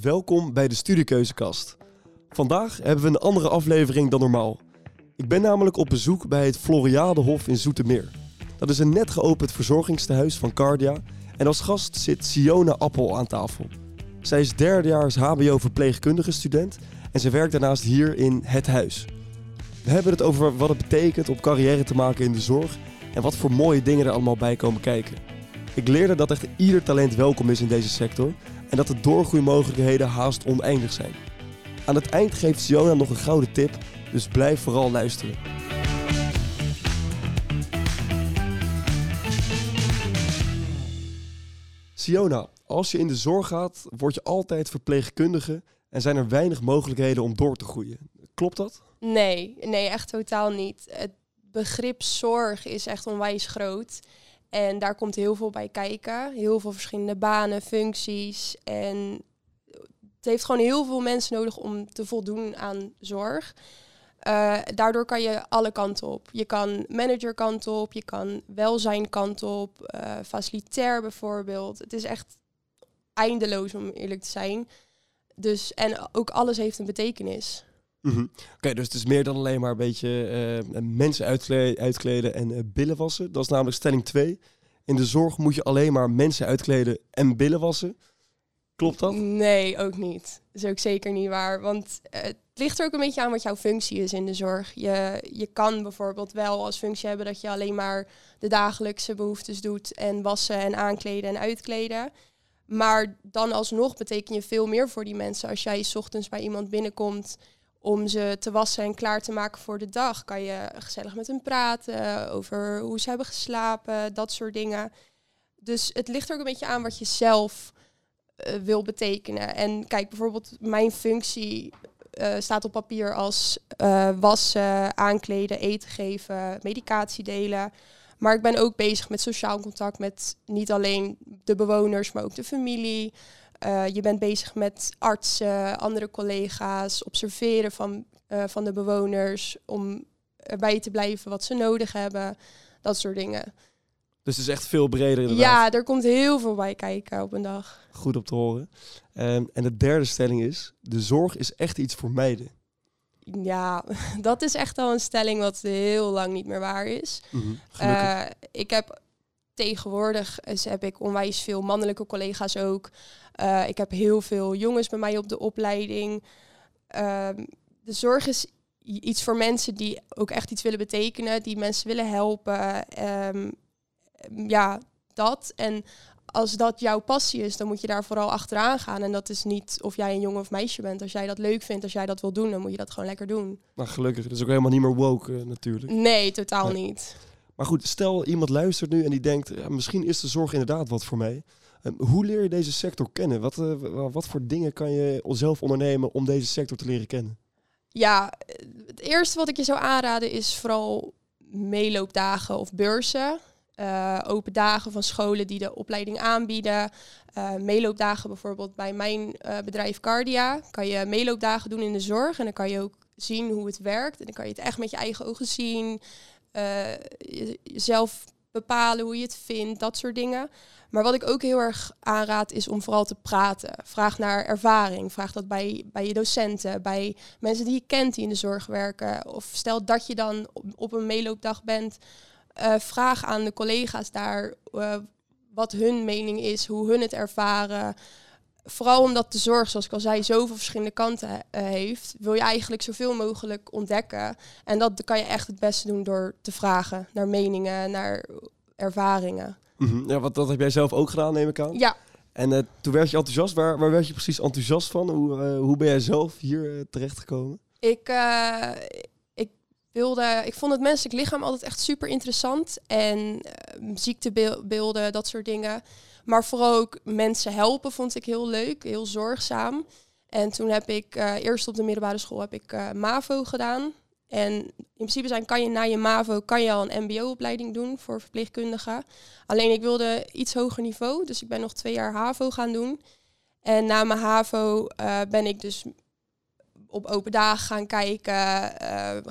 Welkom bij de Studiekeuzekast. Vandaag hebben we een andere aflevering dan normaal. Ik ben namelijk op bezoek bij het Floriadehof in Zoetermeer. Dat is een net geopend verzorgingstehuis van Cardia en als gast zit Siona Appel aan tafel. Zij is derdejaars HBO verpleegkundige student en ze werkt daarnaast hier in het huis. We hebben het over wat het betekent om carrière te maken in de zorg en wat voor mooie dingen er allemaal bij komen kijken. Ik leerde dat echt ieder talent welkom is in deze sector en dat de doorgroeimogelijkheden haast oneindig zijn. Aan het eind geeft Siona nog een gouden tip, dus blijf vooral luisteren. Siona, als je in de zorg gaat, word je altijd verpleegkundige en zijn er weinig mogelijkheden om door te groeien. Klopt dat? Nee, nee, echt totaal niet. Het begrip zorg is echt onwijs groot. En daar komt heel veel bij kijken. Heel veel verschillende banen, functies. En het heeft gewoon heel veel mensen nodig om te voldoen aan zorg. Uh, daardoor kan je alle kanten op. Je kan managerkant op, je kan welzijnkant op, uh, facilitair bijvoorbeeld. Het is echt eindeloos om eerlijk te zijn. Dus, en ook alles heeft een betekenis. Mm -hmm. Oké, dus het is meer dan alleen maar een beetje uh, mensen uitkleden, uitkleden en uh, billen wassen. Dat is namelijk stelling 2. In de zorg moet je alleen maar mensen uitkleden en billen wassen. Klopt dat? Nee, ook niet. Dat is ook zeker niet waar. Want uh, het ligt er ook een beetje aan wat jouw functie is in de zorg. Je, je kan bijvoorbeeld wel als functie hebben dat je alleen maar de dagelijkse behoeftes doet en wassen en aankleden en uitkleden. Maar dan alsnog beteken je veel meer voor die mensen als jij s ochtends bij iemand binnenkomt om ze te wassen en klaar te maken voor de dag. Kan je gezellig met hen praten over hoe ze hebben geslapen, dat soort dingen. Dus het ligt er ook een beetje aan wat je zelf uh, wil betekenen. En kijk, bijvoorbeeld mijn functie uh, staat op papier als uh, wassen, aankleden, eten geven, medicatie delen. Maar ik ben ook bezig met sociaal contact met niet alleen de bewoners, maar ook de familie. Uh, je bent bezig met artsen, andere collega's, observeren van, uh, van de bewoners om erbij te blijven wat ze nodig hebben, dat soort dingen. Dus het is echt veel breder inderdaad. Ja, er komt heel veel bij kijken op een dag. Goed om te horen. Um, en de derde stelling is, de zorg is echt iets voor meiden. Ja, dat is echt al een stelling wat heel lang niet meer waar is. Mm -hmm, uh, ik heb tegenwoordig dus heb ik onwijs veel mannelijke collega's ook. Uh, ik heb heel veel jongens bij mij op de opleiding. Uh, de zorg is iets voor mensen die ook echt iets willen betekenen, die mensen willen helpen. Um, ja, dat. En als dat jouw passie is, dan moet je daar vooral achteraan gaan. En dat is niet of jij een jongen of meisje bent. Als jij dat leuk vindt, als jij dat wil doen, dan moet je dat gewoon lekker doen. Nou, gelukkig. Dat is ook helemaal niet meer woke uh, natuurlijk. Nee, totaal nee. niet. Maar goed, stel iemand luistert nu en die denkt, ja, misschien is de zorg inderdaad wat voor mij. Um, hoe leer je deze sector kennen? Wat, uh, wat voor dingen kan je zelf ondernemen om deze sector te leren kennen? Ja, het eerste wat ik je zou aanraden is vooral meeloopdagen of beurzen. Uh, open dagen van scholen die de opleiding aanbieden. Uh, meeloopdagen bijvoorbeeld bij mijn bedrijf Cardia. Kan je meeloopdagen doen in de zorg en dan kan je ook zien hoe het werkt. En dan kan je het echt met je eigen ogen zien. Jezelf bepalen hoe je het vindt, dat soort dingen. Maar wat ik ook heel erg aanraad is om vooral te praten. Vraag naar ervaring. Vraag dat bij, bij je docenten, bij mensen die je kent die in de zorg werken. Of stel dat je dan op, een meeloopdag bent. Uh, vraag aan de collega's daar uh, wat hun mening is, hoe hun het ervaren. Vooral omdat de zorg, zoals ik al zei, zoveel verschillende kanten uh, heeft, wil je eigenlijk zoveel mogelijk ontdekken. En dat kan je echt het beste doen door te vragen naar meningen, naar ervaringen. Mm -hmm. Ja, wat dat heb jij zelf ook gedaan, neem ik aan. Ja. En toen werd je enthousiast. Waar, waar werd je precies enthousiast van? Hoe, hoe ben jij zelf hier terechtgekomen? Ik, wilde, ik vond het menselijk lichaam altijd echt super interessant. En ziektebeelden, dat soort dingen. Maar vooral ook mensen helpen vond ik heel leuk, heel zorgzaam. En toen heb ik uh, eerst op de middelbare school heb ik uh, MAVO gedaan. En in principe zijn, kan je na je MAVO kan je al een mbo-opleiding doen voor verpleegkundigen. Alleen ik wilde iets hoger niveau, dus ik ben nog twee jaar HAVO gaan doen. En na mijn HAVO uh, ben ik dus op open dagen gaan kijken,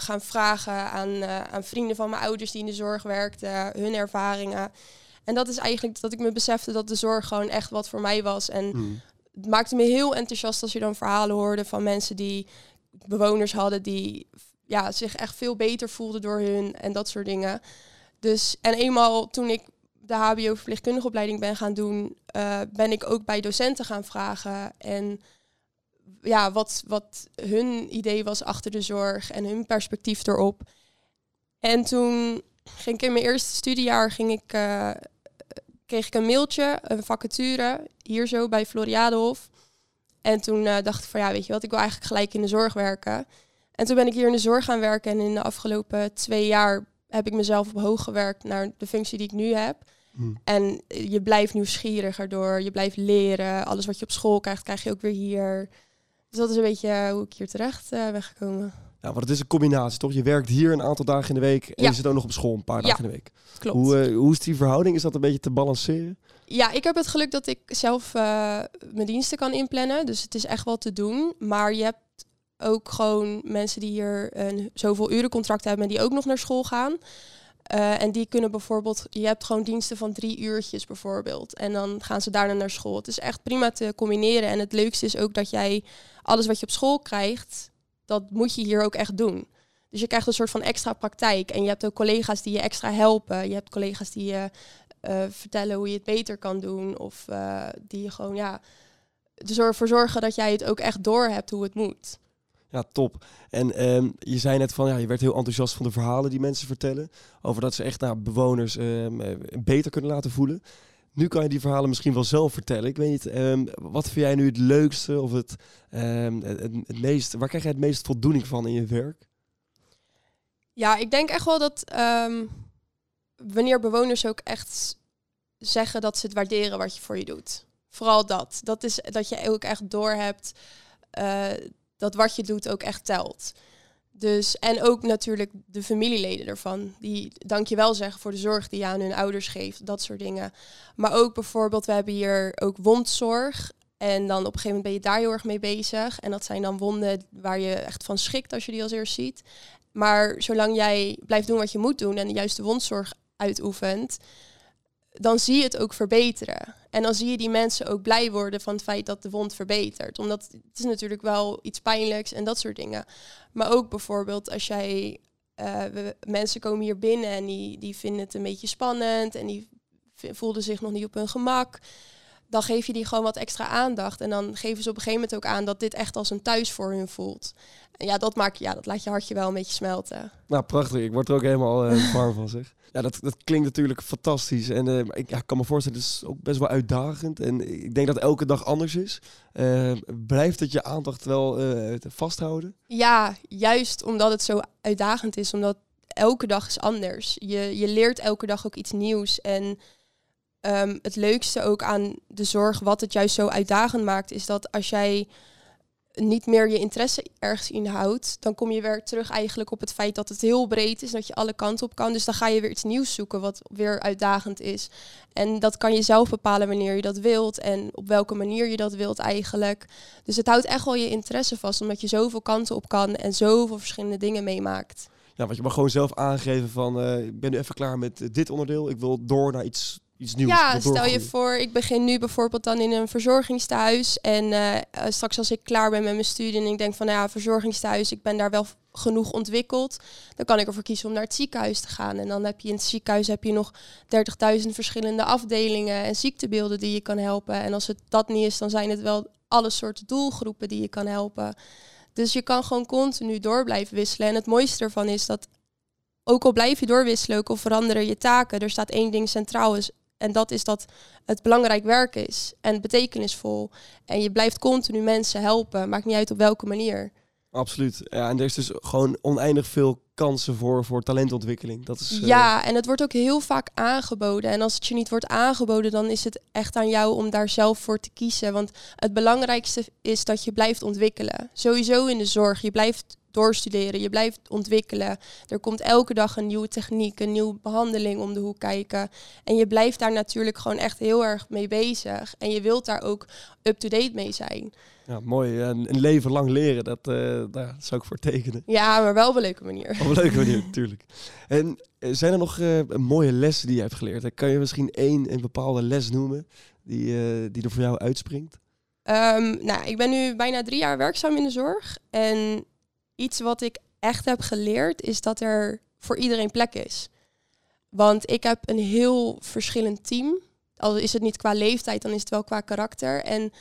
gaan vragen aan, aan vrienden van mijn ouders die in de zorg werkten, hun ervaringen. En dat is eigenlijk dat ik me besefte dat de zorg gewoon echt wat voor mij was. En Hmm. het maakte me heel enthousiast als je dan verhalen hoorde van mensen die bewoners hadden die ja, zich echt veel beter voelden door hun en dat soort dingen. Dus en eenmaal toen ik de HBO verpleegkundige opleiding ben gaan doen, uh, ben ik ook bij docenten gaan vragen en ja, wat, wat hun idee was achter de zorg en hun perspectief erop. En toen ging ik in mijn eerste studiejaar ging ik, uh, kreeg ik een mailtje, een vacature, hier zo bij Floriadehof. En toen uh, dacht ik van ja, weet je wat, ik wil eigenlijk gelijk in de zorg werken. En toen ben ik hier in de zorg gaan werken en in de afgelopen twee jaar heb ik mezelf op hoog gewerkt naar de functie die ik nu heb. Hmm. En je blijft nieuwsgieriger door, je blijft leren. Alles wat je op school krijgt, krijg je ook weer hier. Dus dat is een beetje hoe ik hier terecht uh, ben gekomen. Ja, want het is een combinatie, toch? Je werkt hier een aantal dagen in de week en je zit ook nog op school een paar dagen in de week. Klopt. Hoe, uh, hoe is die verhouding? Is dat een beetje te balanceren? Ja, ik heb het geluk dat ik zelf uh, mijn diensten kan inplannen. Dus het is echt wel te doen. Maar je hebt ook gewoon mensen die hier een zoveel urencontract hebben en die ook nog naar school gaan. Uh, en die kunnen bijvoorbeeld, je hebt gewoon diensten van drie uurtjes bijvoorbeeld. En dan gaan ze daarna naar school. Het is echt prima te combineren. En het leukste is ook dat jij alles wat je op school krijgt, dat moet je hier ook echt doen. Dus je krijgt een soort van extra praktijk. En je hebt ook collega's die je extra helpen. Je hebt collega's die je uh, vertellen hoe je het beter kan doen. Of uh, die gewoon ja, ervoor zorgen dat jij het ook echt door hebt hoe het moet. Ja, top. En um, je zei net van, ja, je werd heel enthousiast van de verhalen die mensen vertellen. Over dat ze echt nou, bewoners um, beter kunnen laten voelen. Nu kan je die verhalen misschien wel zelf vertellen. Ik weet niet, um, wat vind jij nu het leukste of het, het, het, meest... Waar krijg jij het meest voldoening van in je werk? Ja, ik denk echt wel dat wanneer bewoners ook echt zeggen dat ze het waarderen wat je voor je doet. Vooral dat. Dat is dat je ook echt doorhebt uh, dat wat je doet ook echt telt. Dus, en ook natuurlijk de familieleden ervan. Die dankjewel zeggen voor de zorg die je aan hun ouders geeft. Dat soort dingen. Maar ook bijvoorbeeld, we hebben hier ook wondzorg. En dan op een gegeven moment ben je daar heel erg mee bezig. En dat zijn dan wonden waar je echt van schikt als je die als eerst ziet. Maar zolang jij blijft doen wat je moet doen en de juiste wondzorg uitoefent, dan zie je het ook verbeteren. En dan zie je die mensen ook blij worden van het feit dat de wond verbetert. Omdat het is natuurlijk wel iets pijnlijks en dat soort dingen. Maar ook bijvoorbeeld als jij... We, mensen komen hier binnen en die, die vinden het een beetje spannend... en die voelden zich nog niet op hun gemak dan geef je die gewoon wat extra aandacht. En dan geven ze op een gegeven moment ook aan dat dit echt als een thuis voor hun voelt. En ja, dat, maakt, ja, dat laat je hartje wel een beetje smelten. Nou, prachtig. Ik word er ook helemaal uh, warm van, zeg. Ja, dat, dat klinkt natuurlijk fantastisch. En uh, ik kan me voorstellen, het is ook best wel uitdagend. En ik denk dat elke dag anders is. Uh, blijft het je aandacht wel vasthouden? Ja, juist omdat het zo uitdagend is. Omdat elke dag is anders. Je, je leert elke dag ook iets nieuws. En um, het leukste ook aan de zorg, wat het juist zo uitdagend maakt, is dat als jij niet meer je interesse ergens inhoudt, dan kom je weer terug eigenlijk op het feit dat het heel breed is, dat je alle kanten op kan. Dus dan ga je weer iets nieuws zoeken wat weer uitdagend is. En dat kan je zelf bepalen wanneer je dat wilt en op welke manier je dat wilt eigenlijk. Dus het houdt echt wel je interesse vast, omdat je zoveel kanten op kan en zoveel verschillende dingen meemaakt. Ja, want je mag gewoon zelf aangeven van, uh, ik ben nu even klaar met dit onderdeel, ik wil door naar iets iets nieuws. Ja, stel je voor, ik begin nu bijvoorbeeld dan in een verzorgingstehuis. En uh, straks als ik klaar ben met mijn studie en ik denk van nou ja, verzorgingstehuis, ik ben daar wel genoeg ontwikkeld. Dan kan ik ervoor kiezen om naar het ziekenhuis te gaan. En dan heb je in het ziekenhuis heb je nog 30.000 verschillende afdelingen en ziektebeelden die je kan helpen. En als het dat niet is, dan zijn het wel alle soorten doelgroepen die je kan helpen. Dus je kan gewoon continu door blijven wisselen. En het mooiste ervan is dat ook al blijf je doorwisselen, ook al veranderen je taken, er staat één ding centraal, is en dat is dat het belangrijk werk is en betekenisvol. En je blijft continu mensen helpen, maakt niet uit op welke manier. Absoluut. Ja, en er is dus gewoon oneindig veel kansen voor, voor talentontwikkeling. Dat is, uh... Ja, en het wordt ook heel vaak aangeboden. En als het je niet wordt aangeboden, dan is het echt aan jou om daar zelf voor te kiezen. Want het belangrijkste is dat je blijft ontwikkelen. Sowieso in de zorg. Je blijft doorstuderen, je blijft ontwikkelen. Er komt elke dag een nieuwe techniek, een nieuwe behandeling om de hoek kijken. En je blijft daar natuurlijk gewoon echt heel erg mee bezig. En je wilt daar ook up-to-date mee zijn. Ja, mooi. Een leven lang leren, dat, uh, daar zou ik voor tekenen. Ja, maar wel op een leuke manier. Op een leuke manier, natuurlijk. En eh, zijn er nog uh, mooie lessen die je hebt geleerd? Kan je misschien één een bepaalde les noemen die, die er voor jou uitspringt? Ehm, nou, ik ben nu bijna drie jaar werkzaam in de zorg. En iets wat ik echt heb geleerd is dat er voor iedereen plek is. Want ik heb een heel verschillend team. Al is het niet qua leeftijd, dan is het wel qua karakter. En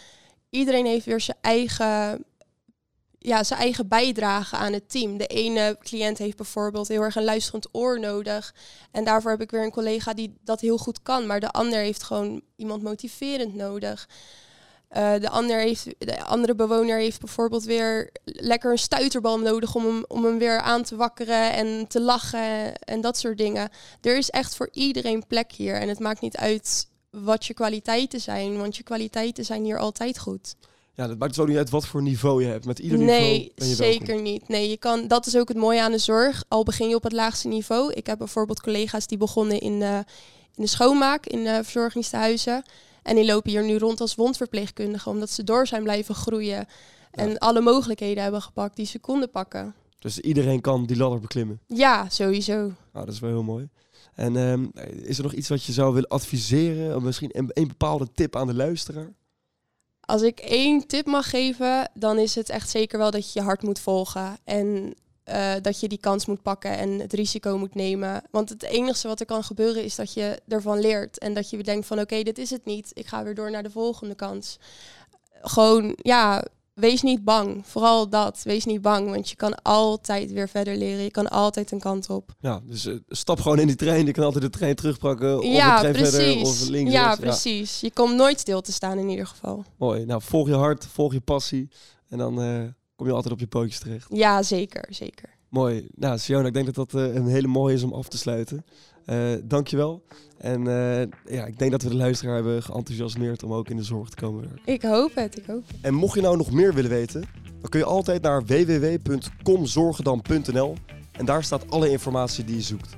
iedereen heeft weer zijn eigen, ja, zijn eigen bijdrage aan het team. De ene cliënt heeft bijvoorbeeld heel erg een luisterend oor nodig. En daarvoor heb ik weer een collega die dat heel goed kan. Maar de ander heeft gewoon iemand motiverend nodig. Uh, de, ander heeft, de andere bewoner heeft bijvoorbeeld weer lekker een stuiterbal nodig om hem, om hem weer aan te wakkeren en te lachen en dat soort dingen. Er is echt voor iedereen plek hier en het maakt niet uit wat je kwaliteiten zijn, want je kwaliteiten zijn hier altijd goed. Ja, dat maakt zo niet uit wat voor niveau je hebt. Met ieder niveau nee, ben je zeker niet. Nee, je kan, dat is ook het mooie aan de zorg. Al begin je op het laagste niveau. Ik heb bijvoorbeeld collega's die begonnen in, uh, in de schoonmaak, in uh, verzorgingstehuizen. En die lopen hier nu rond als wondverpleegkundige, omdat ze door zijn blijven groeien. En alle mogelijkheden hebben gepakt die ze konden pakken. Dus iedereen kan die ladder beklimmen? Ja, sowieso. Nou, dat is wel heel mooi. En ehm, is er nog iets wat je zou willen adviseren? Of misschien een, een bepaalde tip aan de luisteraar? Als ik één tip mag geven, dan is het echt zeker wel dat je je hart moet volgen. En uh, dat je die kans moet pakken en het risico moet nemen. Want het enige wat er kan gebeuren is dat je ervan leert. En dat je denkt van oké, dit is het niet. Ik ga weer door naar de volgende kans. Gewoon, ja, wees niet bang. Vooral dat. Wees niet bang. Want je kan altijd weer verder leren. Je kan altijd een kant op. Ja, dus uh, stap gewoon in die trein. Je kan altijd de trein terugpakken. Of ja, de trein precies. verder. Of links. Ja, precies. Je komt nooit stil te staan in ieder geval. Mooi. Nou, volg je hart, volg je passie. En dan uh, kom je altijd op je pootjes terecht. Ja, zeker, zeker. Mooi. Nou, Siona, ik denk dat dat uh, een hele mooie is om af te sluiten. Uh, dankjewel. En uh, ja, ik denk dat we de luisteraar hebben geenthousiasmeerd om ook in de zorg te komen werken. Ik hoop het, ik hoop het. En mocht je nou nog meer willen weten, dan kun je altijd naar www.komzorgendam.nl en daar staat alle informatie die je zoekt.